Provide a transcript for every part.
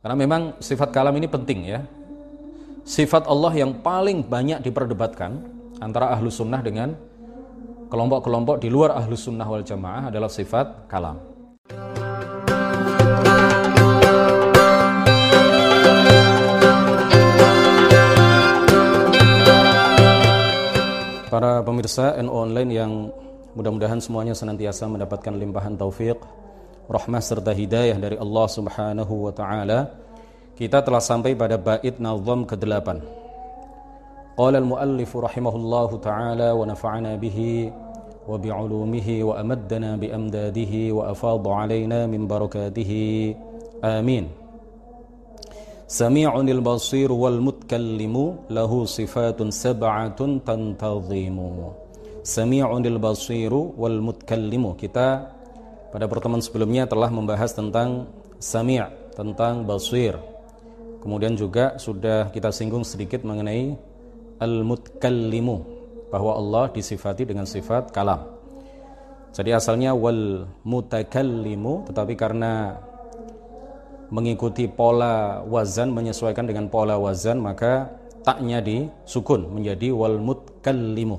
Karena memang sifat kalam ini penting ya. Sifat Allah yang paling banyak diperdebatkan antara ahlu sunnah dengan kelompok-kelompok di luar ahlu sunnah wal jamaah adalah sifat kalam. Para pemirsa NO Online yang mudah-mudahan semuanya senantiasa mendapatkan limpahan taufik rahmah serta hidayah dari Allah Subhanahu wa taala. Kita telah sampai pada bait nazam ke-8. Qala al-muallif rahimahullahu taala wa nafa'ana bihi wa bi'ulumihi wa amaddana bi amdadihi wa afadha alaina min barakatihi. Amin. Sami'un al-basir wal mutkallimu lahu sifatun sab'atun tantazimu. Sami'un al-basiru wal mutkallimu. Kita pada pertemuan sebelumnya telah membahas tentang sami' tentang basir. Kemudian juga sudah kita singgung sedikit mengenai al-mutkallimu bahwa Allah disifati dengan sifat kalam. Jadi asalnya wal mutakallimu tetapi karena mengikuti pola wazan menyesuaikan dengan pola wazan maka taknya disukun menjadi wal mutkallimu.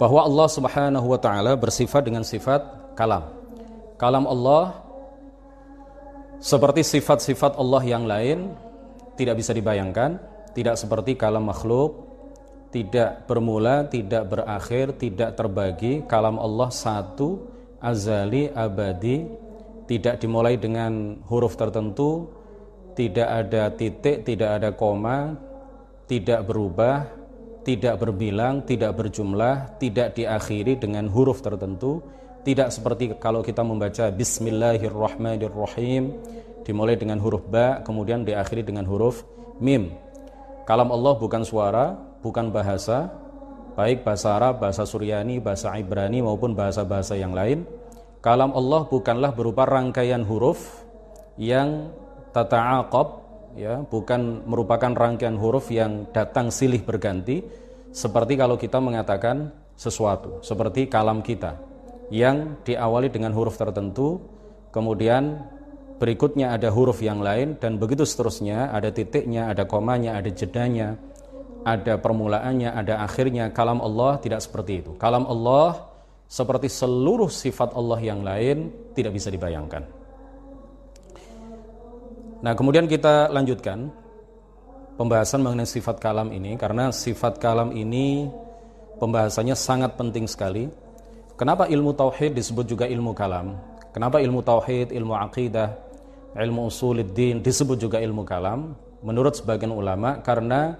Bahwa Allah Subhanahu wa taala bersifat dengan sifat kalam. Kalam Allah seperti sifat-sifat Allah yang lain tidak bisa dibayangkan, tidak seperti kalam makhluk, tidak bermula, tidak berakhir, tidak terbagi. Kalam Allah satu, azali, abadi, tidak dimulai dengan huruf tertentu, tidak ada titik, tidak ada koma, tidak berubah, tidak berbilang, tidak berjumlah, tidak diakhiri dengan huruf tertentu, tidak seperti kalau kita membaca Bismillahirrahmanirrahim dimulai dengan huruf ba kemudian diakhiri dengan huruf mim. Kalam Allah bukan suara, bukan bahasa, baik bahasa Arab, bahasa Suryani, bahasa Ibrani maupun bahasa-bahasa yang lain. Kalam Allah bukanlah berupa rangkaian huruf yang tata'aqab ya, bukan merupakan rangkaian huruf yang datang silih berganti seperti kalau kita mengatakan sesuatu, seperti kalam kita yang diawali dengan huruf tertentu, kemudian berikutnya ada huruf yang lain dan begitu seterusnya, ada titiknya, ada komanya, ada jedanya, ada permulaannya, ada akhirnya. Kalam Allah tidak seperti itu. Kalam Allah seperti seluruh sifat Allah yang lain tidak bisa dibayangkan. Nah, kemudian kita lanjutkan pembahasan mengenai sifat kalam ini karena sifat kalam ini pembahasannya sangat penting sekali Kenapa ilmu tauhid disebut juga ilmu kalam? Kenapa ilmu tauhid, ilmu akidah, ilmu usuluddin disebut juga ilmu kalam? Menurut sebagian ulama karena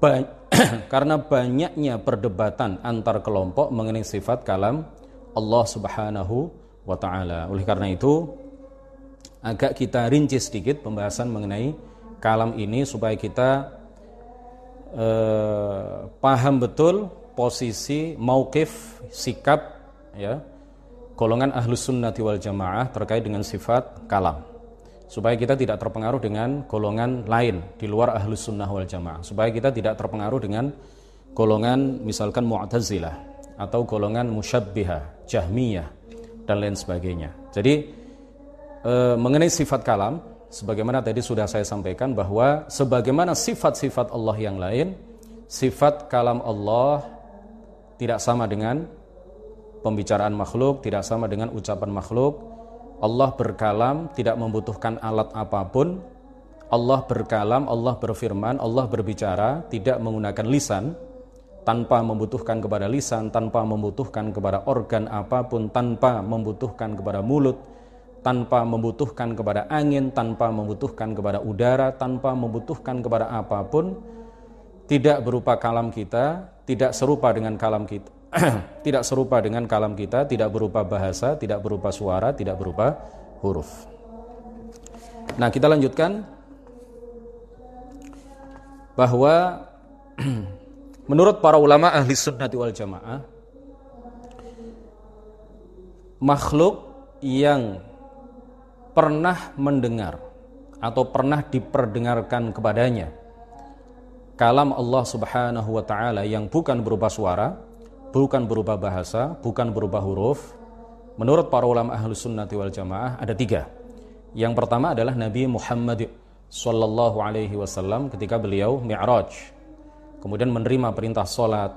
karena banyaknya perdebatan antar kelompok mengenai sifat kalam Allah Subhanahu wa taala. Oleh karena itu agak kita rinci sedikit pembahasan mengenai kalam ini supaya kita eh, paham betul posisi maukif sikap ya golongan ahlus sunnati wal jamaah terkait dengan sifat kalam. Supaya kita tidak terpengaruh dengan golongan lain di luar ahlus sunnah wal jamaah. Supaya kita tidak terpengaruh dengan golongan misalkan mu'tazilah atau golongan musyabbihah jahmiyah dan lain sebagainya. Jadi e, mengenai sifat kalam sebagaimana tadi sudah saya sampaikan bahwa sebagaimana sifat-sifat Allah yang lain sifat kalam Allah tidak sama dengan pembicaraan makhluk, tidak sama dengan ucapan makhluk. Allah berkalam tidak membutuhkan alat apa pun. Allah berkalam, Allah berfirman, Allah berbicara tidak menggunakan lisan tanpa membutuhkan kepada lisan, tanpa membutuhkan kepada organ apa pun, tanpa membutuhkan kepada mulut, tanpa membutuhkan kepada angin, tanpa membutuhkan kepada udara, tanpa membutuhkan kepada apa pun, tidak berupa kalam kita, tidak serupa dengan kalam kita. tidak serupa dengan kalam kita, tidak berupa bahasa, tidak berupa suara, tidak berupa huruf. Nah, kita lanjutkan bahwa menurut para ulama ahli sunnati wal jamaah makhluk yang pernah mendengar atau pernah diperdengarkan kepadanya kalam Allah Subhanahu wa taala yang bukan berupa suara, bukan berupa bahasa, bukan berupa huruf, menurut para ulama ahlu sunnati wal jamaah ada tiga. Yang pertama adalah Nabi Muhammad sallallahu alaihi wasallam ketika beliau Mi'raj. Kemudian menerima perintah salat.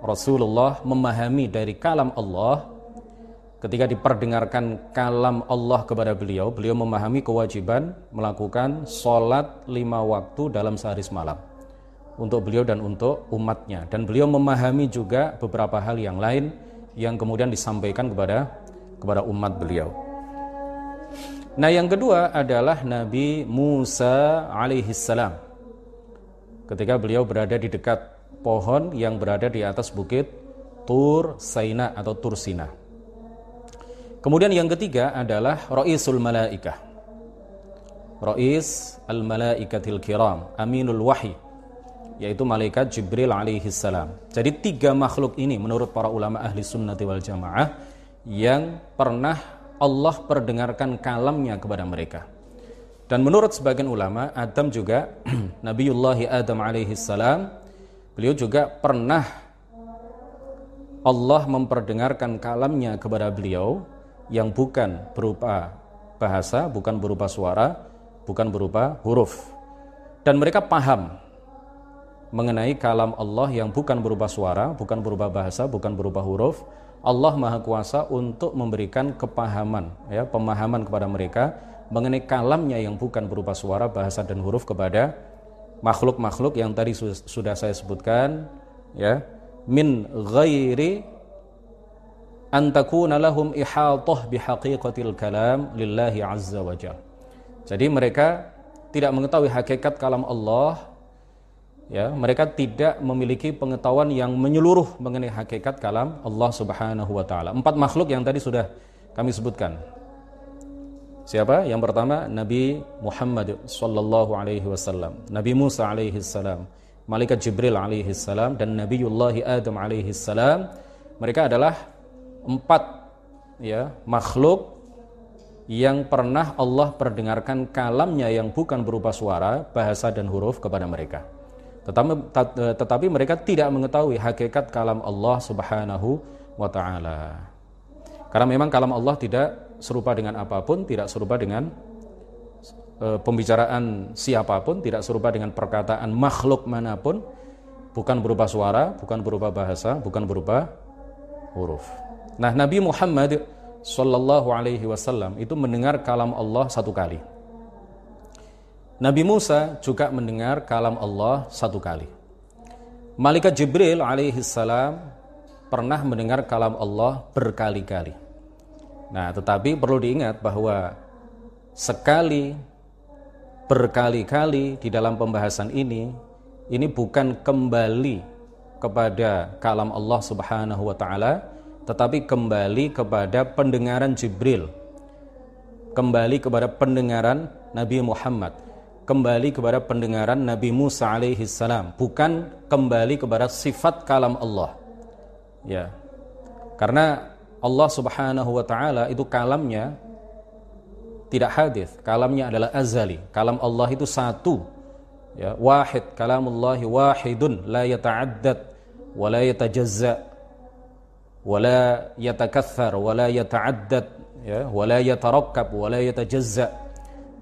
Rasulullah memahami dari kalam Allah ketika diperdengarkan kalam Allah kepada beliau, beliau memahami kewajiban melakukan sholat lima waktu dalam sehari semalam untuk beliau dan untuk umatnya. Dan beliau memahami juga beberapa hal yang lain yang kemudian disampaikan kepada kepada umat beliau. Nah yang kedua adalah Nabi Musa alaihissalam. Ketika beliau berada di dekat pohon yang berada di atas bukit Tur Saina atau Tur Sina. Kemudian yang ketiga adalah Ra'isul Malaikah. Ra'is al-Malaikatil Kiram, Aminul Wahyi, yaitu malaikat Jibril alaihi salam. Jadi tiga makhluk ini menurut para ulama ahli sunnati wal jamaah yang pernah Allah perdengarkan kalamnya kepada mereka. Dan menurut sebagian ulama, Adam juga Nabiullah Adam alaihi salam, beliau juga pernah Allah memperdengarkan kalamnya kepada beliau yang bukan berupa bahasa, bukan berupa suara, bukan berupa huruf. Dan mereka paham mengenai kalam Allah yang bukan berupa suara, bukan berupa bahasa, bukan berupa huruf. Allah Maha Kuasa untuk memberikan kepahaman, ya, pemahaman kepada mereka mengenai kalamnya yang bukan berupa suara, bahasa dan huruf kepada makhluk-makhluk yang tadi sudah saya sebutkan, ya, min ghairi antakuna lahum ihatah bihaqiqatil kalam lillahi azza wa jal. Jadi mereka tidak mengetahui hakikat kalam Allah ya mereka tidak memiliki pengetahuan yang menyeluruh mengenai hakikat kalam Allah Subhanahu wa taala. Empat makhluk yang tadi sudah kami sebutkan. Siapa? Yang pertama Nabi Muhammad sallallahu alaihi wasallam, Nabi Musa alaihi salam, malaikat Jibril alaihi salam dan Nabiullah Adam alaihi salam. Mereka adalah empat ya makhluk yang pernah Allah perdengarkan kalamnya yang bukan berupa suara, bahasa dan huruf kepada mereka. Tetapi, tetapi mereka tidak mengetahui hakikat kalam Allah Subhanahu wa taala. Karena memang kalam Allah tidak serupa dengan apa pun, tidak serupa dengan e, pembicaraan siapa pun, tidak serupa dengan perkataan makhluk mana pun, bukan berupa suara, bukan berupa bahasa, bukan berupa huruf. Nah, Nabi Muhammad Sallallahu Alaihi Wasallam itu mendengar kalam Allah satu kali. Nabi Musa juga mendengar kalam Allah satu kali. Malaikat Jibril alaihi salam pernah mendengar kalam Allah berkali-kali. Nah, tetapi perlu diingat bahwa sekali berkali-kali di dalam pembahasan ini ini bukan kembali kepada kalam Allah Subhanahu wa taala tetapi kembali kepada pendengaran Jibril, kembali kepada pendengaran Nabi Muhammad, kembali kepada pendengaran Nabi Musa alaihi salam, bukan kembali kepada sifat kalam Allah. Ya. Karena Allah Subhanahu wa taala itu kalamnya tidak hadis, kalamnya adalah azali. Kalam Allah itu satu. Ya, wahid, kalamullahi wahidun la yata'addad wa la yatajazza wala yatakathar wala yata'addad ya wala yatarakkab wala yatajazza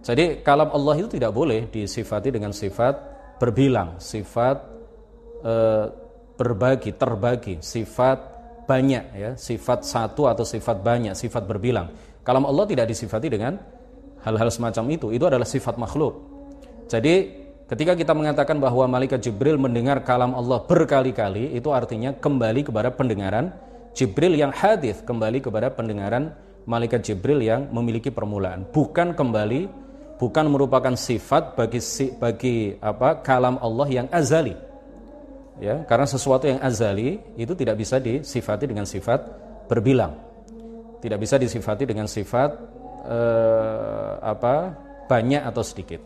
jadi kalam Allah itu tidak boleh disifati dengan sifat berbilang sifat e, berbagi terbagi sifat banyak ya sifat satu atau sifat banyak sifat berbilang. Kalam Allah tidak disifati dengan hal-hal semacam itu. Itu adalah sifat makhluk. Jadi ketika kita mengatakan bahwa malaikat Jibril mendengar kalam Allah berkali-kali itu artinya kembali kepada pendengaran Jibril yang hadis kembali kepada pendengaran malaikat Jibril yang memiliki permulaan, bukan kembali bukan merupakan sifat bagi bagi apa kalam Allah yang azali. Ya, karena sesuatu yang azali itu tidak bisa disifati dengan sifat berbilang. Tidak bisa disifati dengan sifat eh, apa banyak atau sedikit.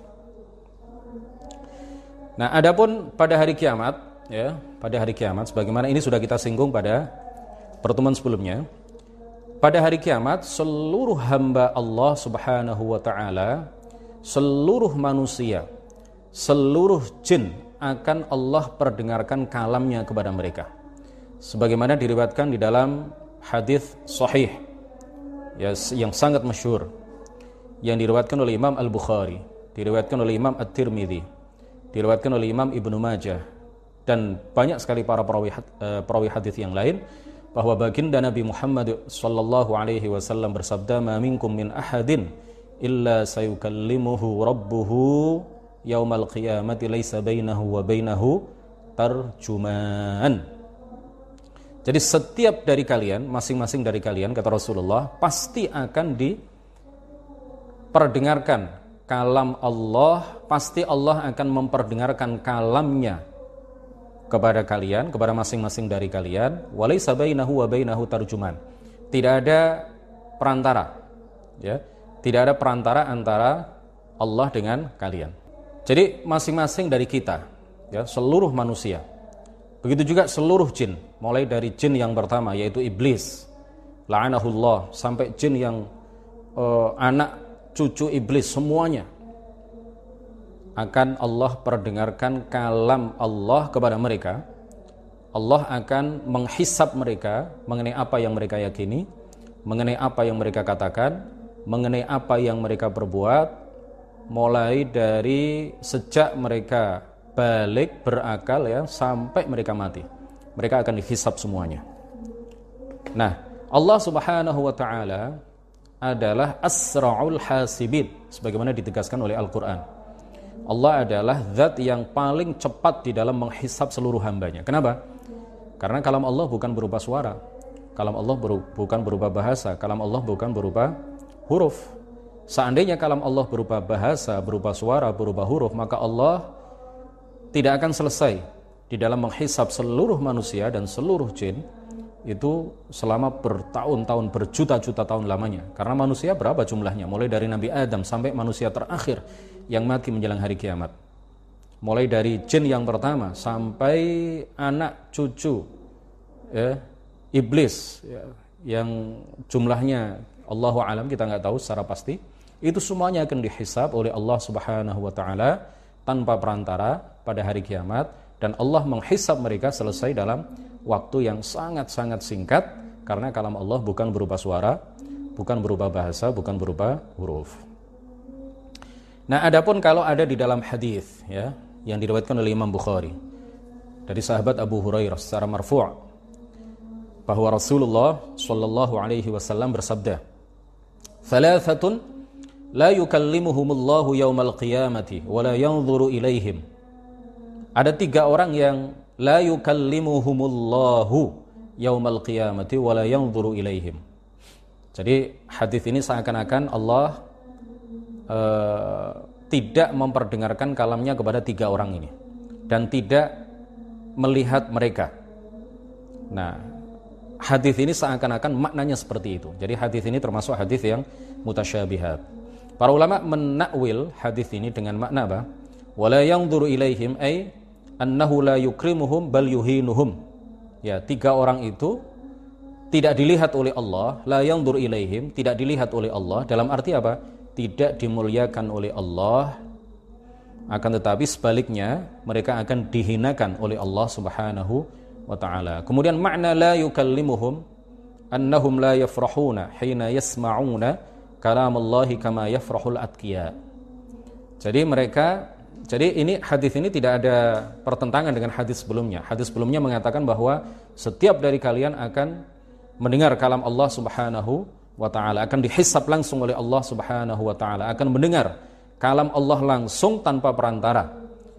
Nah, adapun pada hari kiamat, ya, pada hari kiamat sebagaimana ini sudah kita singgung pada pertemuan sebelumnya, pada hari kiamat seluruh hamba Allah Subhanahu wa taala, seluruh manusia, seluruh jin akan Allah perdengarkan kalamnya kepada mereka. Sebagaimana diriwayatkan di dalam hadis sahih ya, yang sangat masyhur yang diriwayatkan oleh Imam Al-Bukhari, diriwayatkan oleh Imam At-Tirmidzi, diriwayatkan oleh Imam Ibnu Majah dan banyak sekali para perawi, uh, perawi hadis yang lain bahwa baginda Nabi Muhammad sallallahu alaihi wasallam bersabda ma minkum min ahadin illa sayukallimuhu rabbuhu yaumal qiyamati laisa bainahu wa bainahu tarjuman jadi setiap dari kalian masing-masing dari kalian kata Rasulullah pasti akan diperdengarkan kalam Allah pasti Allah akan memperdengarkan kalamnya kepada kalian, kepada masing-masing dari kalian, walaisa bainahu wa bainahu tarjuman. Tidak ada perantara. Ya. Tidak ada perantara antara Allah dengan kalian. Jadi masing-masing dari kita, ya, seluruh manusia. Begitu juga seluruh jin, mulai dari jin yang pertama yaitu iblis, la'anahullah, sampai jin yang uh, anak cucu iblis semuanya akan Allah perdengarkan kalam Allah kepada mereka. Allah akan menghisap mereka mengenai apa yang mereka yakini, mengenai apa yang mereka katakan, mengenai apa yang mereka perbuat, mulai dari sejak mereka balik berakal ya sampai mereka mati. Mereka akan dihisap semuanya. Nah, Allah Subhanahu wa taala adalah asraul hasibin sebagaimana ditegaskan oleh Al-Qur'an. Allah adalah zat yang paling cepat di dalam menghisap seluruh hambanya. Kenapa? Karena kalam Allah bukan berupa suara. Kalam Allah bukan berupa bahasa. Kalam Allah bukan berupa huruf. Seandainya kalam Allah berupa bahasa, berupa suara, berupa huruf, maka Allah tidak akan selesai di dalam menghisap seluruh manusia dan seluruh jin itu selama bertahun-tahun, berjuta-juta tahun lamanya. Karena manusia berapa jumlahnya? Mulai dari Nabi Adam sampai manusia terakhir yang mati menjelang hari kiamat. Mulai dari jin yang pertama sampai anak cucu ya, iblis ya, yang jumlahnya Allahu alam kita nggak tahu secara pasti. Itu semuanya akan dihisap oleh Allah Subhanahu wa taala tanpa perantara pada hari kiamat dan Allah menghisap mereka selesai dalam waktu yang sangat-sangat singkat karena kalam Allah bukan berupa suara, bukan berupa bahasa, bukan berupa huruf. Nah, adapun kalau ada di dalam hadis ya yang diriwayatkan oleh Imam Bukhari dari sahabat Abu Hurairah secara marfu' bahwa Rasulullah Shallallahu alaihi wasallam bersabda, "Thalathatun la yukallimuhumullahu yaumal qiyamati wa la yanzuru ilaihim." Ada tiga orang yang la yukallimuhumullahu yaumal qiyamati wa la yanzuru ilaihim. Jadi hadis ini seakan-akan Allah uh, tidak memperdengarkan kalamnya kepada tiga orang ini dan tidak melihat mereka. Nah, hadis ini seakan-akan maknanya seperti itu. Jadi hadis ini termasuk hadis yang mutasyabihat. Para ulama menakwil hadis ini dengan makna apa? Wala yanzuru ilaihim ay annahu la yukrimuhum bal yuhinuhum. Ya, tiga orang itu tidak dilihat oleh Allah, la yanzur ilaihim, tidak dilihat oleh Allah dalam arti apa? Tidak dimuliakan oleh Allah. Akan tetapi sebaliknya mereka akan dihinakan oleh Allah Subhanahu wa taala. Kemudian makna la yukallimuhum annahum la yafrahuna hina yasma'una kalam Allah kama yafrahul atqiya. Jadi mereka jadi ini hadis ini tidak ada pertentangan dengan hadis sebelumnya. Hadis sebelumnya mengatakan bahwa setiap dari kalian akan mendengar kalam Allah Subhanahu wa taala, akan dihisap langsung oleh Allah Subhanahu wa taala, akan mendengar kalam Allah langsung tanpa perantara.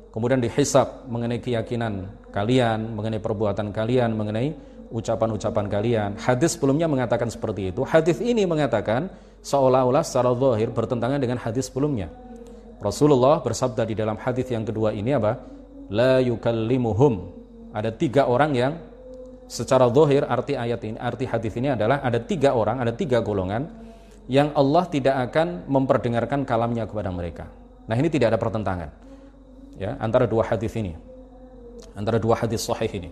Kemudian dihisap mengenai keyakinan kalian, mengenai perbuatan kalian, mengenai ucapan-ucapan kalian. Hadis sebelumnya mengatakan seperti itu. Hadis ini mengatakan seolah-olah secara zahir bertentangan dengan hadis sebelumnya. Rasulullah bersabda di dalam hadis yang kedua ini apa? La yukallimuhum. Ada tiga orang yang secara dohir arti ayat ini, arti hadis ini adalah ada tiga orang, ada tiga golongan yang Allah tidak akan memperdengarkan kalamnya kepada mereka. Nah ini tidak ada pertentangan ya antara dua hadis ini, antara dua hadis sahih ini.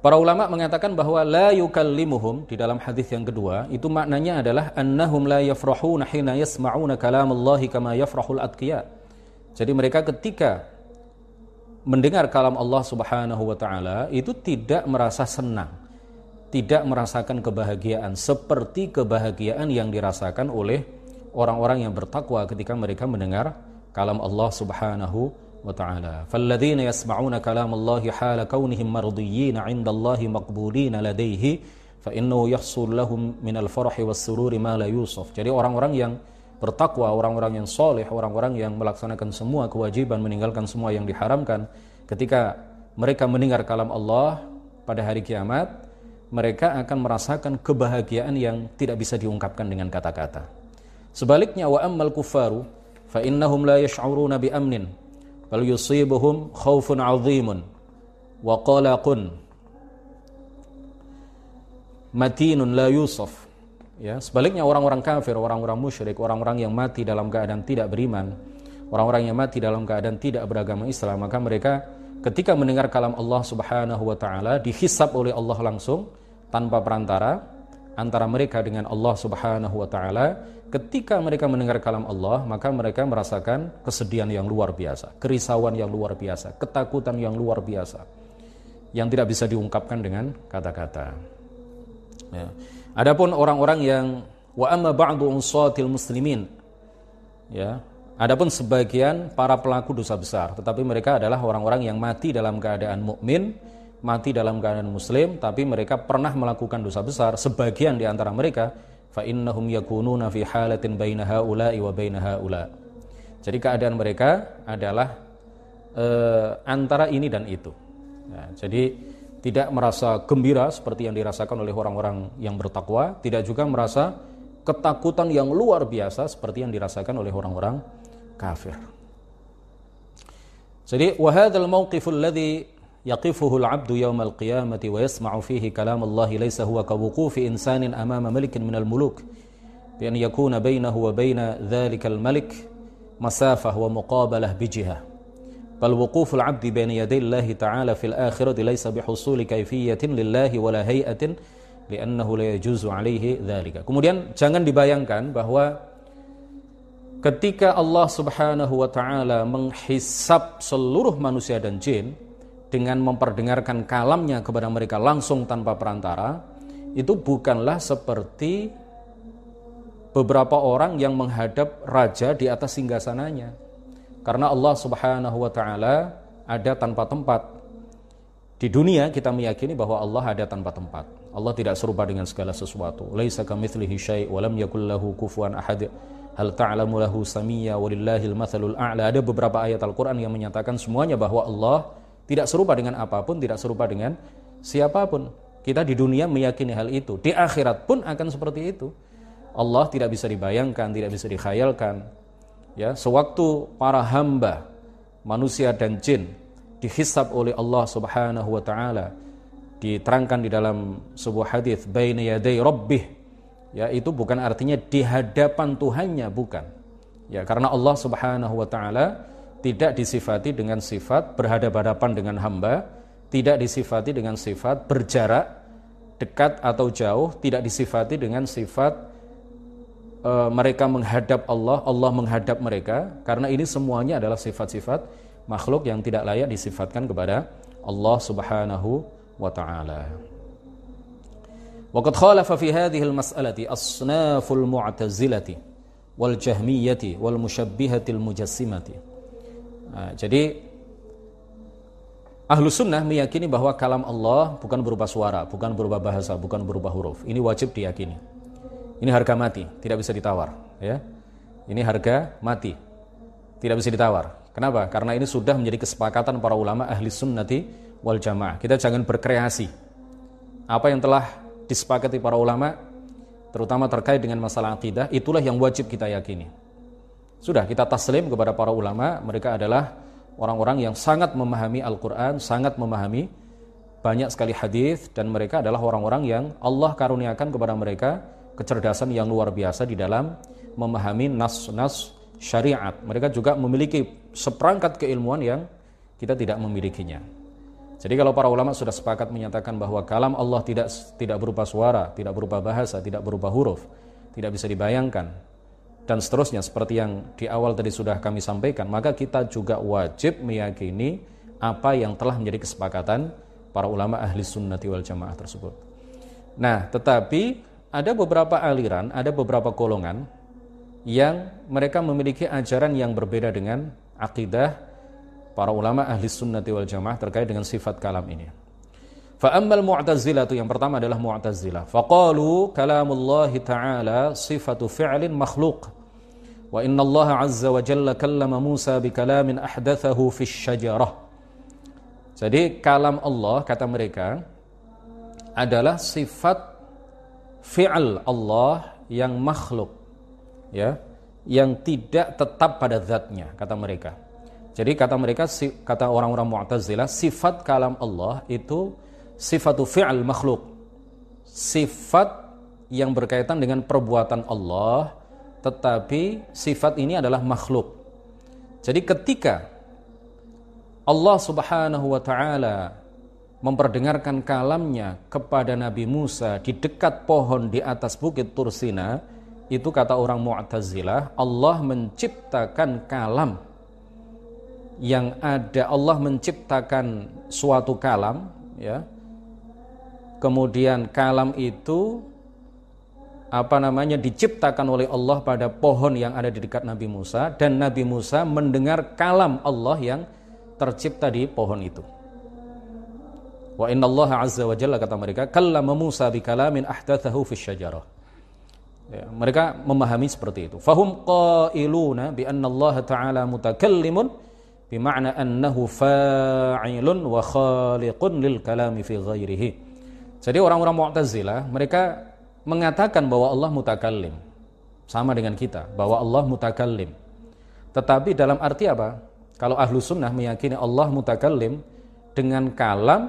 Para ulama mengatakan bahwa la yukallimuhum di dalam hadis yang kedua itu maknanya adalah annahum la yafrahuna hina yasma'una kalamallahi kama yafrahul atqiya. Jadi mereka ketika mendengar kalam Allah Subhanahu wa taala itu tidak merasa senang, tidak merasakan kebahagiaan seperti kebahagiaan yang dirasakan oleh orang-orang yang bertakwa ketika mereka mendengar kalam Allah Subhanahu wa yasma'una kalam Allah hala kaunihim mardiyyin 'inda Allah maqbulin ladaihi fa innahu yahsul lahum minal farahi was sururi ma la yusaf. Jadi orang-orang yang bertakwa, orang-orang yang soleh, orang-orang yang melaksanakan semua kewajiban, meninggalkan semua yang diharamkan, ketika mereka mendengar kalam Allah pada hari kiamat, mereka akan merasakan kebahagiaan yang tidak bisa diungkapkan dengan kata-kata. Sebaliknya wa ammal kufaru fa innahum la yash'uruna bi amnin bal yusibuhum khaufun 'azimun wa qalaqun matinun la yusaf Ya, sebaliknya orang-orang kafir, orang-orang musyrik, orang-orang yang mati dalam keadaan tidak beriman, orang-orang yang mati dalam keadaan tidak beragama Islam, maka mereka ketika mendengar kalam Allah Subhanahu wa taala dihisap oleh Allah langsung tanpa perantara antara mereka dengan Allah Subhanahu wa taala. Ketika mereka mendengar kalam Allah, maka mereka merasakan kesedihan yang luar biasa, kerisauan yang luar biasa, ketakutan yang luar biasa yang tidak bisa diungkapkan dengan kata-kata. Ya. Adapun orang-orang yang wa amma ba'du unsatil muslimin ya adapun sebagian para pelaku dosa besar tetapi mereka adalah orang-orang yang mati dalam keadaan mukmin mati dalam keadaan muslim tapi mereka pernah melakukan dosa besar sebagian di antara mereka fa innahum yakununa fi halatin baina haula'i wa jadi keadaan mereka adalah eh, antara ini dan itu ya, jadi tidak merasa gembira seperti yang dirasakan oleh orang-orang yang bertakwa, tidak juga merasa ketakutan yang luar biasa seperti yang dirasakan oleh orang-orang kafir. Jadi wahadal mawqiful ladzi wa yasma'u fihi kalam Allah laysa huwa kawuqufi insanin amama malikin min al-muluk bi an yakuna bainahu wa baina dhalika al-malik masafah wa muqabalah bijihah bal wuquful 'abdi baina yaday Allah ta'ala fil akhirati laisa bihusuli kaifiyatin lillahi wala hay'atin li'annahu la yajuzu 'alaihi dzalika. Kemudian jangan dibayangkan bahwa ketika Allah Subhanahu wa taala menghisap seluruh manusia dan jin dengan memperdengarkan kalamnya kepada mereka langsung tanpa perantara, itu bukanlah seperti beberapa orang yang menghadap raja di atas singgasananya karena Allah Subhanahu wa taala ada tanpa tempat. Di dunia kita meyakini bahwa Allah ada tanpa tempat. Allah tidak serupa dengan segala sesuatu. Laisa kamitslihi syai' wa lam yakul lahu kufuwan ahad. Hal ta'lamu lahu walillahil mathalul a'la. Ada beberapa ayat Al-Qur'an yang menyatakan semuanya bahwa Allah tidak serupa dengan apa pun, tidak serupa dengan siapa pun. Kita di dunia meyakini hal itu. Di akhirat pun akan seperti itu. Allah tidak bisa dibayangkan, tidak bisa dikhayalkan ya sewaktu para hamba manusia dan jin dihisab oleh Allah Subhanahu wa taala diterangkan di dalam sebuah hadis baina yaday rabbih ya itu bukan artinya di hadapan Tuhannya bukan ya karena Allah Subhanahu wa taala tidak disifati dengan sifat berhadapan-hadapan dengan hamba tidak disifati dengan sifat berjarak dekat atau jauh tidak disifati dengan sifat e, mereka menghadap Allah, Allah menghadap mereka karena ini semuanya adalah sifat-sifat makhluk yang tidak layak disifatkan kepada Allah Subhanahu wa taala. Waqad khalafa fi asnaful mu'tazilati wal jahmiyati wal musyabbihati al-mujassimati. Nah, jadi Ahlu sunnah meyakini bahwa kalam Allah bukan berupa suara, bukan berupa bahasa, bukan berupa huruf. Ini wajib diyakini. Ini harga mati, tidak bisa ditawar, ya. Ini harga mati. Tidak bisa ditawar. Kenapa? Karena ini sudah menjadi kesepakatan para ulama ahli sunnati wal jamaah. Kita jangan berkreasi. Apa yang telah disepakati para ulama, terutama terkait dengan masalah akidah, itulah yang wajib kita yakini. Sudah kita taslim kepada para ulama, mereka adalah orang-orang yang sangat memahami Al-Quran, sangat memahami banyak sekali hadis dan mereka adalah orang-orang yang Allah karuniakan kepada mereka kecerdasan yang luar biasa di dalam memahami nas-nas syariat. Mereka juga memiliki seperangkat keilmuan yang kita tidak memilikinya. Jadi kalau para ulama sudah sepakat menyatakan bahwa kalam Allah tidak tidak berupa suara, tidak berupa bahasa, tidak berupa huruf, tidak bisa dibayangkan dan seterusnya seperti yang di awal tadi sudah kami sampaikan, maka kita juga wajib meyakini apa yang telah menjadi kesepakatan para ulama ahli sunnati wal jamaah tersebut. Nah, tetapi ada beberapa aliran, ada beberapa golongan yang mereka memiliki ajaran yang berbeda dengan akidah para ulama ahli sunnati wal jamaah terkait dengan sifat kalam ini. Fa'ammal mu'tazilah itu yang pertama adalah mu'tazilah. Faqalu kalamullahi ta'ala sifatu fi'lin makhluk. Wa inna Allah azza wa jalla kallama Musa bi kalamin ahdathahu fi syajarah. Jadi kalam Allah kata mereka adalah sifat fi'al Allah yang makhluk ya yang tidak tetap pada zatnya kata mereka. Jadi kata mereka kata orang-orang Mu'tazilah sifat kalam Allah itu sifatu fi'al makhluk. Sifat yang berkaitan dengan perbuatan Allah tetapi sifat ini adalah makhluk. Jadi ketika Allah Subhanahu wa taala memperdengarkan kalamnya kepada Nabi Musa di dekat pohon di atas bukit Tursina, itu kata orang Mu'tazilah, Allah menciptakan kalam yang ada Allah menciptakan suatu kalam ya. Kemudian kalam itu apa namanya diciptakan oleh Allah pada pohon yang ada di dekat Nabi Musa dan Nabi Musa mendengar kalam Allah yang tercipta di pohon itu. Wa inna Allah azza wa jalla kata mereka kallama Musa bi kalamin ahdathahu fi syajarah. Ya, mereka memahami seperti itu. Fahum qailuna bi anna Allah Ta'ala mutakallimun bima'na annahu fa'ilun wa khaliqun lil kalami fi ghairihi. Jadi orang-orang Mu'tazilah mereka mengatakan bahwa Allah mutakallim. Sama dengan kita, bahwa Allah mutakallim. Tetapi dalam arti apa? Kalau ahlu sunnah meyakini Allah mutakallim dengan kalam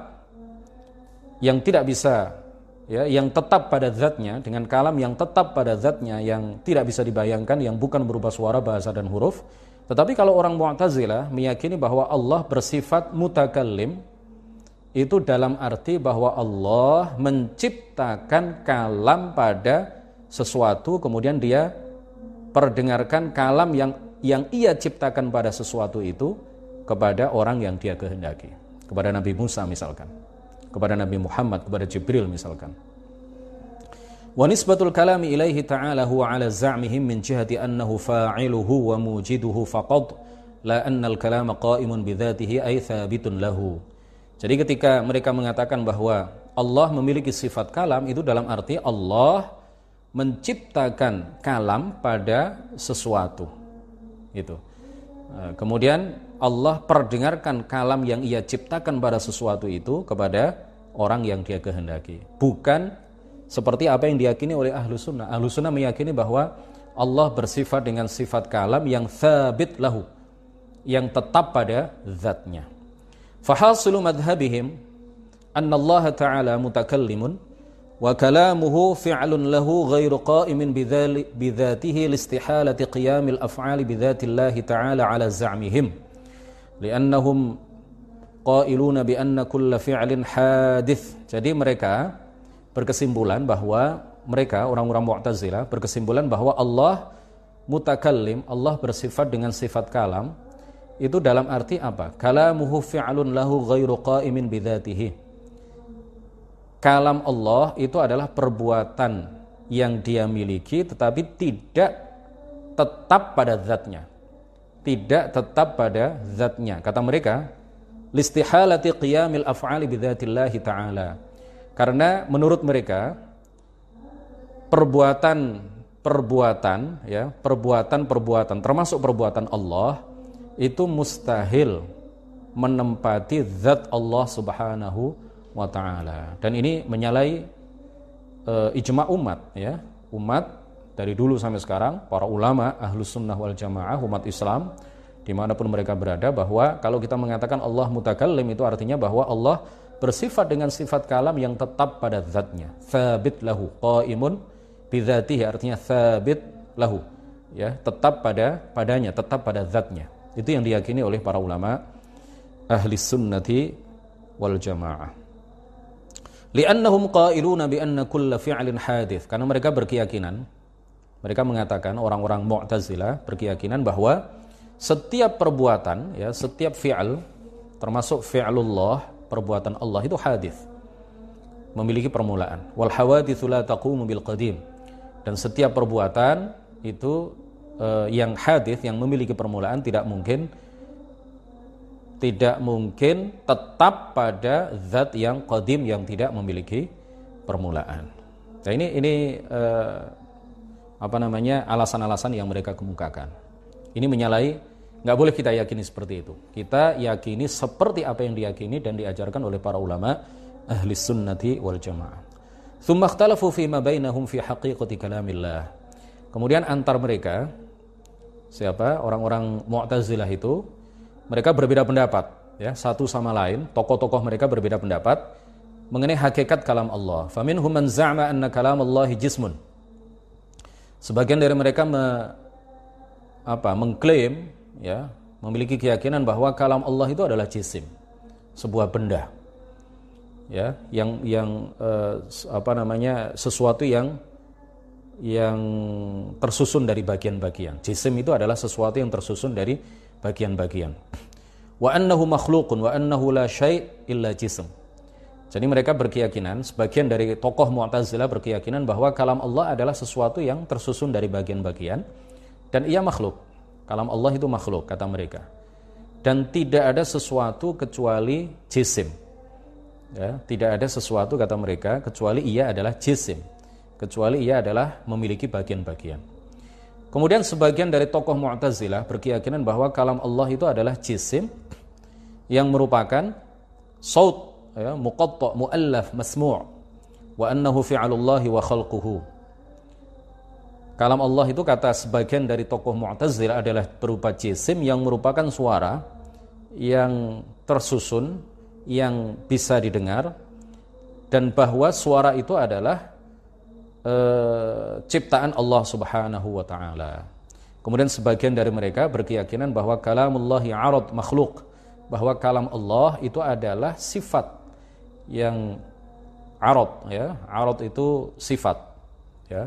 yang tidak bisa ya yang tetap pada zatnya dengan kalam yang tetap pada zatnya yang tidak bisa dibayangkan yang bukan berupa suara bahasa dan huruf tetapi kalau orang Mu'tazilah meyakini bahwa Allah bersifat mutakallim itu dalam arti bahwa Allah menciptakan kalam pada sesuatu kemudian dia perdengarkan kalam yang yang ia ciptakan pada sesuatu itu kepada orang yang dia kehendaki kepada Nabi Musa misalkan kepada Nabi Muhammad, kepada Jibril misalkan. Wa nisbatul kalami ilaihi ta'ala huwa ala za'mihim min jihati annahu fa'iluhu wa mujiduhu faqad la anna al-kalama qa'imun bidzatihi ay thabitun lahu. Jadi ketika mereka mengatakan bahwa Allah memiliki sifat kalam itu dalam arti Allah menciptakan kalam pada sesuatu. Itu. Kemudian Allah perdengarkan kalam yang ia ciptakan pada sesuatu itu kepada orang yang dia kehendaki. Bukan seperti apa yang diyakini oleh ahlu sunnah. Ahlu sunnah meyakini bahwa Allah bersifat dengan sifat kalam yang thabit lahu. Yang tetap pada zatnya. Fahasilu madhabihim anna Allah Ta'ala mutakallimun wa kalamuhu fi'lun lahu ghairu qa'imin bidzatihi listihalati qiyamil af'ali bidzatillahi ta'ala ala za'mihim li'annahum qailuna bi anna kulla. Jadi mereka berkesimpulan bahwa mereka orang-orang Mu'tazilah berkesimpulan bahwa Allah mutakallim, Allah bersifat dengan sifat kalam itu dalam arti apa? Kalamuhu fi'lun lahu ghairu qa'imin bidzatihi. Kalam Allah itu adalah perbuatan yang dia miliki tetapi tidak tetap pada zatnya tidak tetap pada zatnya. Kata mereka, listihalati qiyamil af'ali bidzatillahi ta'ala. Karena menurut mereka perbuatan perbuatan ya, perbuatan-perbuatan termasuk perbuatan Allah itu mustahil menempati zat Allah Subhanahu wa taala. Dan ini menyalai e, ijma umat ya. Umat dari dulu sampai sekarang para ulama ahlus sunnah wal jamaah umat Islam di mana pun mereka berada bahwa kalau kita mengatakan Allah mutakallim itu artinya bahwa Allah bersifat dengan sifat kalam yang tetap pada zatnya thabit lahu qaimun bidzatihi artinya thabit lahu ya tetap pada padanya tetap pada zatnya itu yang diyakini oleh para ulama ahli sunnati wal jamaah li'annahum qailuna bi anna kulla fi'lin hadith karena mereka berkeyakinan mereka mengatakan orang-orang Mu'tazilah berkeyakinan bahwa setiap perbuatan ya, setiap fi'al termasuk fi'lullah, perbuatan Allah itu hadis. Memiliki permulaan. Wal hawaditsu la taqumu bil qadim. Dan setiap perbuatan itu uh, yang hadis yang memiliki permulaan tidak mungkin tidak mungkin tetap pada zat yang qadim yang tidak memiliki permulaan. Nah ini ini uh, apa namanya alasan-alasan yang mereka kemukakan. Ini menyalahi nggak boleh kita yakini seperti itu. Kita yakini seperti apa yang diyakini dan diajarkan oleh para ulama ahli sunnati wal jamaah. Fi ma bainahum fi haqiqati kalamillah. Kemudian antar mereka siapa? Orang-orang Mu'tazilah itu mereka berbeda pendapat ya satu sama lain. Tokoh-tokoh mereka berbeda pendapat mengenai hakikat kalam Allah. Faminhum man za'ma anna kalam Allah jismun. Sebagian dari mereka me, apa mengklaim ya memiliki keyakinan bahwa kalam Allah itu adalah jisim sebuah benda ya yang yang eh, apa namanya sesuatu yang yang tersusun dari bagian-bagian. Jisim itu adalah sesuatu yang tersusun dari bagian-bagian. Wa annahu makhluqun wa annahu la syai' illa jism. Jadi mereka berkeyakinan, sebagian dari tokoh Mu'tazilah berkeyakinan bahwa kalam Allah adalah sesuatu yang tersusun dari bagian-bagian dan ia makhluk. Kalam Allah itu makhluk kata mereka. Dan tidak ada sesuatu kecuali jisim. Ya, tidak ada sesuatu kata mereka kecuali ia adalah jisim. Kecuali ia adalah memiliki bagian-bagian. Kemudian sebagian dari tokoh Mu'tazilah berkeyakinan bahwa kalam Allah itu adalah jisim yang merupakan saut ya, muqatta, muallaf, masmu' wa annahu fi'alullahi wa khalquhu. Kalam Allah itu kata sebagian dari tokoh Mu'tazilah adalah berupa jisim yang merupakan suara yang tersusun, yang bisa didengar dan bahwa suara itu adalah uh, ciptaan Allah Subhanahu wa taala. Kemudian sebagian dari mereka berkeyakinan bahwa kalamullahi arad makhluk, bahwa kalam Allah itu adalah sifat yang arad ya. Arad itu sifat ya.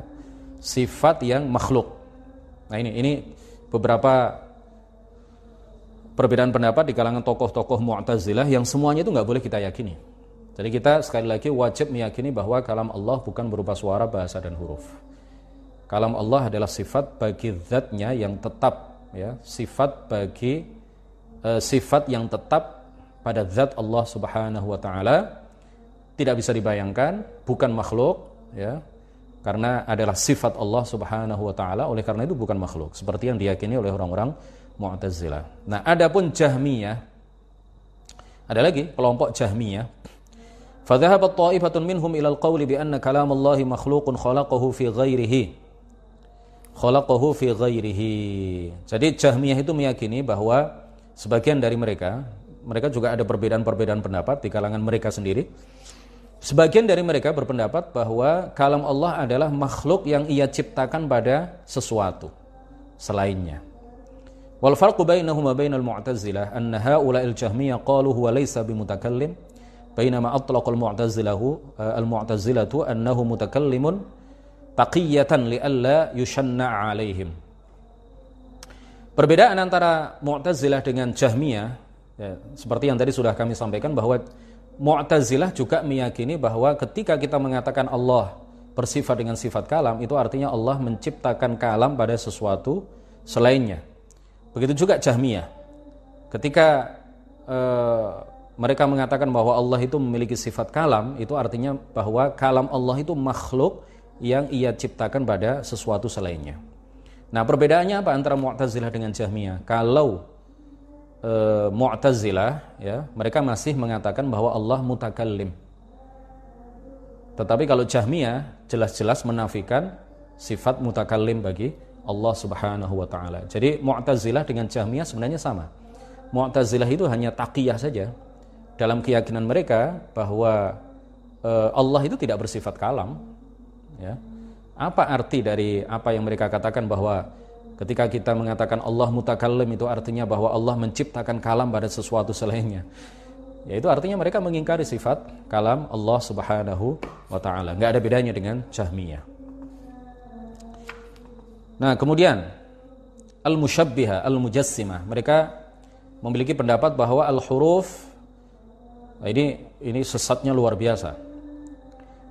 Sifat yang makhluk. Nah ini ini beberapa perbedaan pendapat di kalangan tokoh-tokoh Mu'tazilah yang semuanya itu nggak boleh kita yakini. Jadi kita sekali lagi wajib meyakini bahwa kalam Allah bukan berupa suara, bahasa dan huruf. Kalam Allah adalah sifat bagi zatnya yang tetap ya, sifat bagi uh, sifat yang tetap pada zat Allah Subhanahu wa taala tidak bisa dibayangkan, bukan makhluk ya. Karena adalah sifat Allah Subhanahu wa taala, oleh karena itu bukan makhluk seperti yang diyakini oleh orang-orang Mu'tazilah. Nah, adapun Jahmiyah ada lagi kelompok Jahmiyah فذهبت طائفة منهم إلى القول بأن كلام الله مخلوق خلقه في غيره خلقه في غيره jadi Jahmiyah itu meyakini bahwa sebagian dari mereka mereka juga ada perbedaan-perbedaan pendapat di kalangan mereka sendiri sebagian dari mereka berpendapat bahwa kalam Allah adalah makhluk yang ia ciptakan pada sesuatu selainnya wal farqu bainahum wa bainal mu'tazilah anna haula'il jahmiyah qalu huwa laysa bimutakallim atlaqal mu'tazilahu eh, al-mu'tazilatu annahu mutakallimun taqiyatan li'alla yushanna 'alaihim. Perbedaan antara Mu'tazilah dengan Jahmiyah ya, seperti yang tadi sudah kami sampaikan bahwa Mu'tazilah juga meyakini bahwa ketika kita mengatakan Allah bersifat dengan sifat kalam itu artinya Allah menciptakan kalam pada sesuatu selainnya. Begitu juga Jahmiyah. Ketika uh, mereka mengatakan bahwa Allah itu memiliki sifat kalam, itu artinya bahwa kalam Allah itu makhluk yang ia ciptakan pada sesuatu selainnya. Nah, perbedaannya apa antara Mu'tazilah dengan Jahmiyah? Kalau e, Mu'tazilah ya, mereka masih mengatakan bahwa Allah mutakallim. Tetapi kalau Jahmiyah jelas-jelas menafikan sifat mutakallim bagi Allah Subhanahu wa taala. Jadi Mu'tazilah dengan Jahmiyah sebenarnya sama. Mu'tazilah itu hanya taqiyah saja, dalam keyakinan mereka bahwa uh, Allah itu tidak bersifat kalam ya. Apa arti dari apa yang mereka katakan bahwa ketika kita mengatakan Allah mutakallim itu artinya bahwa Allah menciptakan kalam pada sesuatu selainnya? Yaitu artinya mereka mengingkari sifat kalam Allah Subhanahu wa taala. Nggak ada bedanya dengan Jahmiyah. Nah kemudian al-musyabbihah al-mujassimah mereka memiliki pendapat bahwa al-huruf ini ini sesatnya luar biasa.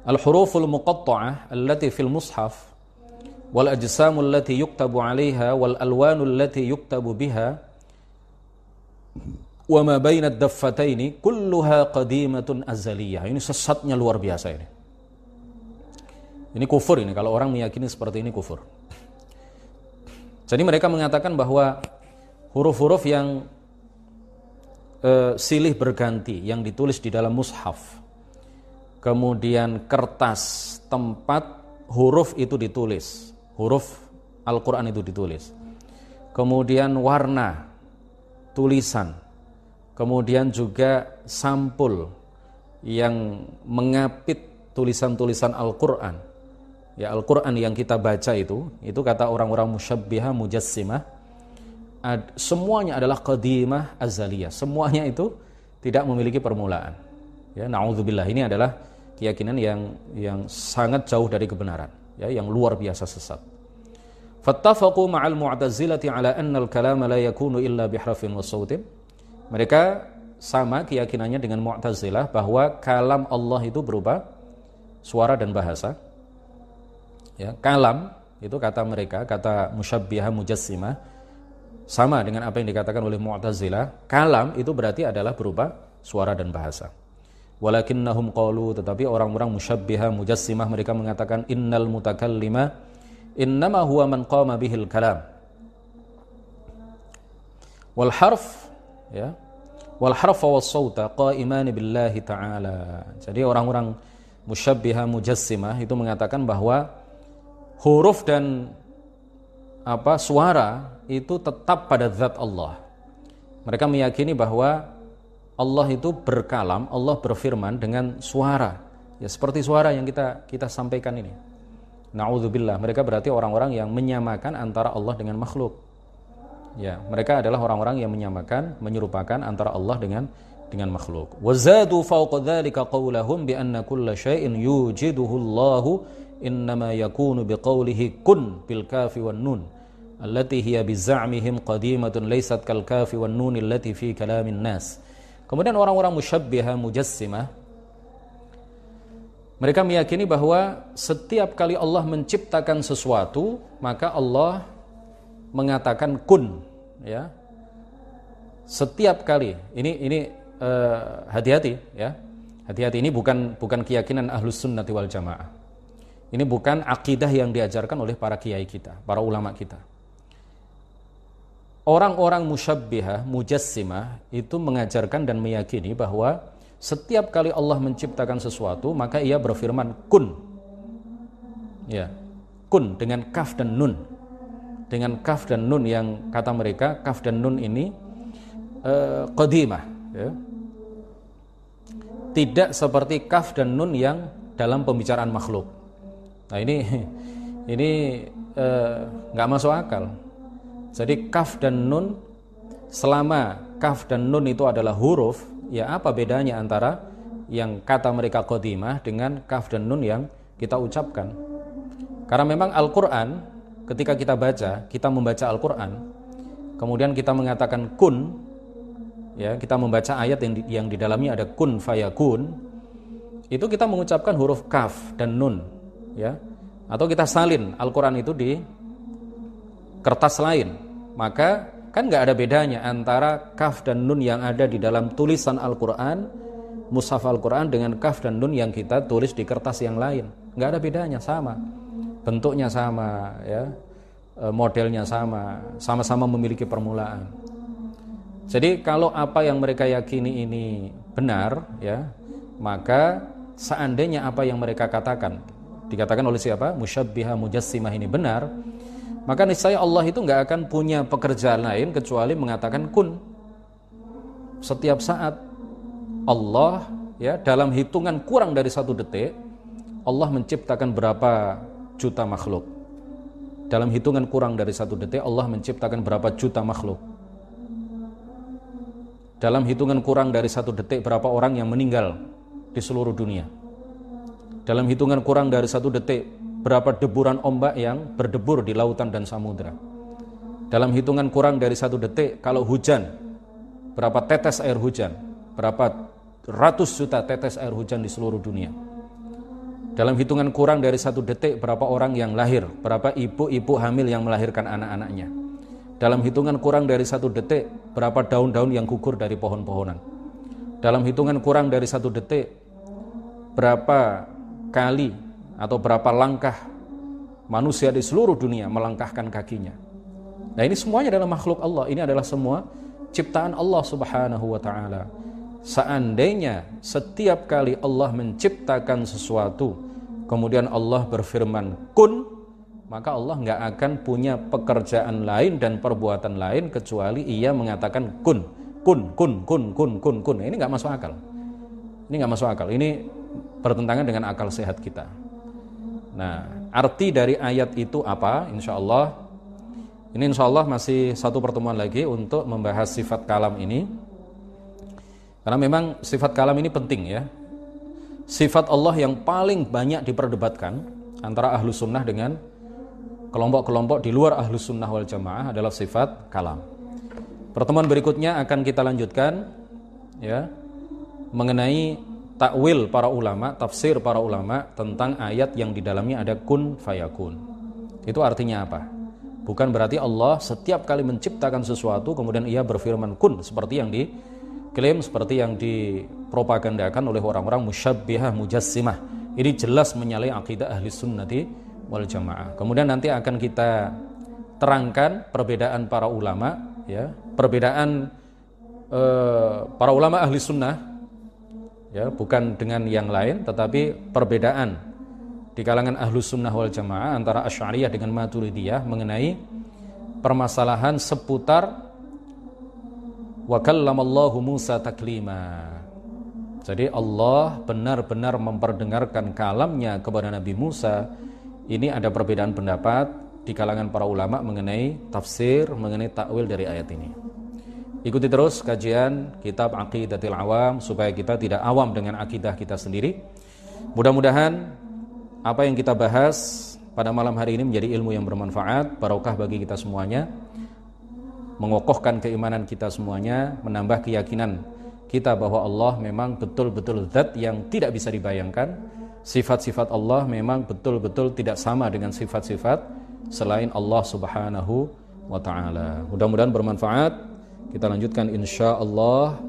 Al-huruful muqatta'ah allati fil mushaf wal ajsamul lati yuktabu 'alaiha wal alwanul lati yuktabu biha wa ma baina ad-daffataini kulluha qadimatun azaliyah. Ini sesatnya luar biasa ini. Ini kufur ini kalau orang meyakini seperti ini kufur. Jadi mereka mengatakan bahwa huruf-huruf yang e, silih berganti yang ditulis di dalam mushaf, kemudian kertas tempat huruf itu ditulis, huruf Al-Quran itu ditulis, kemudian warna tulisan, kemudian juga sampul yang mengapit tulisan-tulisan Al-Quran. Ya Al-Quran yang kita baca itu, itu kata orang-orang musyabbiha mujassimah, semuanya adalah qadimah azaliyah. Semuanya itu tidak memiliki permulaan. Ya, naudzubillah ini adalah keyakinan yang yang sangat jauh dari kebenaran, ya, yang luar biasa sesat. Fattafaqu ma'al mu'tazilati ala anna al-kalama la yakunu illa bihrafin wa sautin. Mereka sama keyakinannya dengan Mu'tazilah bahwa kalam Allah itu berupa suara dan bahasa ya kalam itu kata mereka kata musyabbihah mujassimah sama dengan apa yang dikatakan oleh Mu'tazilah kalam itu berarti adalah berupa suara dan bahasa. Walakinnahum qalu tetapi orang-orang musyabbihah mujassimah mereka mengatakan innal mutakallima innama huwa man qama bihil kalam. Wal harf ya wal harfa was sauta qaiman billahi ta'ala. Jadi orang-orang musyabbihah mujassimah itu mengatakan bahwa huruf dan apa suara itu tetap pada zat Allah. Mereka meyakini bahwa Allah itu berkalam, Allah berfirman dengan suara. Ya seperti suara yang kita kita sampaikan ini. Nauzubillah, mereka berarti orang-orang yang menyamakan antara Allah dengan makhluk. Ya, mereka adalah orang-orang yang menyamakan, menyerupakan antara Allah dengan dengan makhluk. Wazadu fawqa dzalika qawlahum bi anna kulla syai'in yujiduhu Allahu innama yakunu biqaulihi kun bil kafi wan nun allati hiya bizamihim qadimatun laysat kal kafi wan nun allati fi kalamin nas kemudian orang-orang musyabbiha mujassimah mereka meyakini bahwa setiap kali Allah menciptakan sesuatu maka Allah mengatakan kun ya. Setiap kali. Ini ini eh, hati-hati uh, ya. Hati-hati ini bukan bukan keyakinan ahlus sunnati wal jamaah. Ini bukan akidah yang diajarkan oleh para kiai kita, para ulama kita. Orang-orang musyabbihah, mujassimah itu mengajarkan dan meyakini bahwa setiap kali Allah menciptakan sesuatu, maka ia berfirman kun. Ya, kun dengan kaf dan nun. Dengan kaf dan nun yang kata mereka kaf dan nun ini uh, qadimah, ya. Tidak seperti kaf dan nun yang dalam pembicaraan makhluk Nah ini ini eh, nggak uh, masuk akal. Jadi kaf dan nun selama kaf dan nun itu adalah huruf, ya apa bedanya antara yang kata mereka kodimah dengan kaf dan nun yang kita ucapkan? Karena memang Al-Quran ketika kita baca, kita membaca Al-Quran, kemudian kita mengatakan kun, ya kita membaca ayat yang di, yang di dalamnya ada kun fayakun, itu kita mengucapkan huruf kaf dan nun ya atau kita salin Al-Quran itu di kertas lain maka kan nggak ada bedanya antara kaf dan nun yang ada di dalam tulisan Al-Quran mushaf Al-Quran dengan kaf dan nun yang kita tulis di kertas yang lain. Nggak ada bedanya sama. Bentuknya sama ya. E, modelnya sama. Sama-sama memiliki permulaan. Jadi kalau apa yang mereka yakini ini benar ya maka seandainya apa yang mereka katakan dikatakan oleh siapa? Musyabbiha mujassimah ini benar, maka niscaya Allah itu nggak akan punya pekerjaan lain kecuali mengatakan kun. Setiap saat Allah ya dalam hitungan kurang dari satu detik Allah menciptakan berapa juta makhluk. Dalam hitungan kurang dari satu detik Allah menciptakan berapa juta makhluk. Dalam hitungan kurang dari satu detik berapa orang yang meninggal di seluruh dunia dalam hitungan kurang dari satu detik berapa deburan ombak yang berdebur di lautan dan samudera. Dalam hitungan kurang dari satu detik kalau hujan berapa tetes air hujan, berapa ratus juta tetes air hujan di seluruh dunia. Dalam hitungan kurang dari satu detik berapa orang yang lahir, berapa ibu-ibu hamil yang melahirkan anak-anaknya. Dalam hitungan kurang dari satu detik berapa daun-daun yang gugur dari pohon-pohonan. Dalam hitungan kurang dari satu detik berapa kali atau berapa langkah manusia di seluruh dunia melangkahkan kakinya. Nah ini semuanya adalah makhluk Allah. Ini adalah semua ciptaan Allah Subhanahu wa taala. Seandainya setiap kali Allah menciptakan sesuatu, kemudian Allah berfirman kun, maka Allah nggak akan punya pekerjaan lain dan perbuatan lain kecuali ia mengatakan kun, kun, kun, kun, kun, kun, kun. Ini nggak masuk akal. Ini nggak masuk akal. Ini bertentangan dengan akal sehat kita. Nah, arti dari ayat itu apa? Insya Allah, ini insya Allah masih satu pertemuan lagi untuk membahas sifat kalam ini. Karena memang sifat kalam ini penting ya. Sifat Allah yang paling banyak diperdebatkan antara ahlu sunnah dengan kelompok-kelompok di luar ahlu sunnah wal jamaah adalah sifat kalam. Pertemuan berikutnya akan kita lanjutkan ya mengenai takwil para ulama, tafsir para ulama tentang ayat yang di dalamnya ada kun fayakun. Itu artinya apa? Bukan berarti Allah setiap kali menciptakan sesuatu kemudian ia berfirman kun seperti yang di klaim seperti yang dipropagandakan oleh orang-orang musyabbihah mujassimah. Ini jelas menyalahi akidah ahli sunnati wal jamaah. Kemudian nanti akan kita terangkan perbedaan para ulama, ya, perbedaan eh, para ulama ahli sunnah, ya, bukan dengan yang lain, tetapi perbedaan di kalangan ahlu sunnah wal jamaah antara asyariyah dengan maturidiyah mengenai permasalahan seputar Wa kallamallahu Musa taklima. Jadi Allah benar-benar memperdengarkan kalamnya kepada Nabi Musa. Ini ada perbedaan pendapat di kalangan para ulama mengenai tafsir, mengenai takwil dari ayat ini. Ikuti terus kajian kitab Aqidatil Awam supaya kita tidak awam dengan akidah kita sendiri. Mudah-mudahan apa yang kita bahas pada malam hari ini menjadi ilmu yang bermanfaat, barokah bagi kita semuanya mengokohkan keimanan kita semuanya, menambah keyakinan kita bahwa Allah memang betul-betul zat yang tidak bisa dibayangkan. Sifat-sifat Allah memang betul-betul tidak sama dengan sifat-sifat selain Allah Subhanahu wa taala. Mudah-mudahan bermanfaat. Kita lanjutkan insya Allah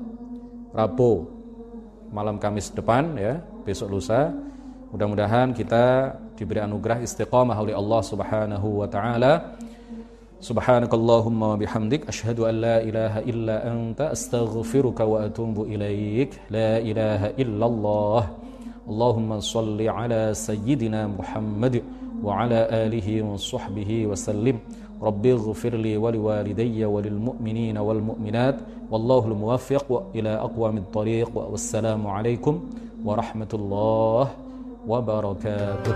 Rabu malam Kamis depan ya besok lusa. Mudah-mudahan kita diberi anugerah istiqamah oleh Allah Subhanahu wa taala. Subhanakallahumma bihamdik Ashadu an la ilaha illa anta astaghfiruka wa atubu ilaik. La ilaha illallah. Allahumma salli ala sayyidina Muhammad wa ala alihi wa sahbihi wa sallim. رب اغفر لي ولوالدي وللمؤمنين والمؤمنات والله الموفق إلى أقوام الطريق والسلام عليكم ورحمة الله وبركاته.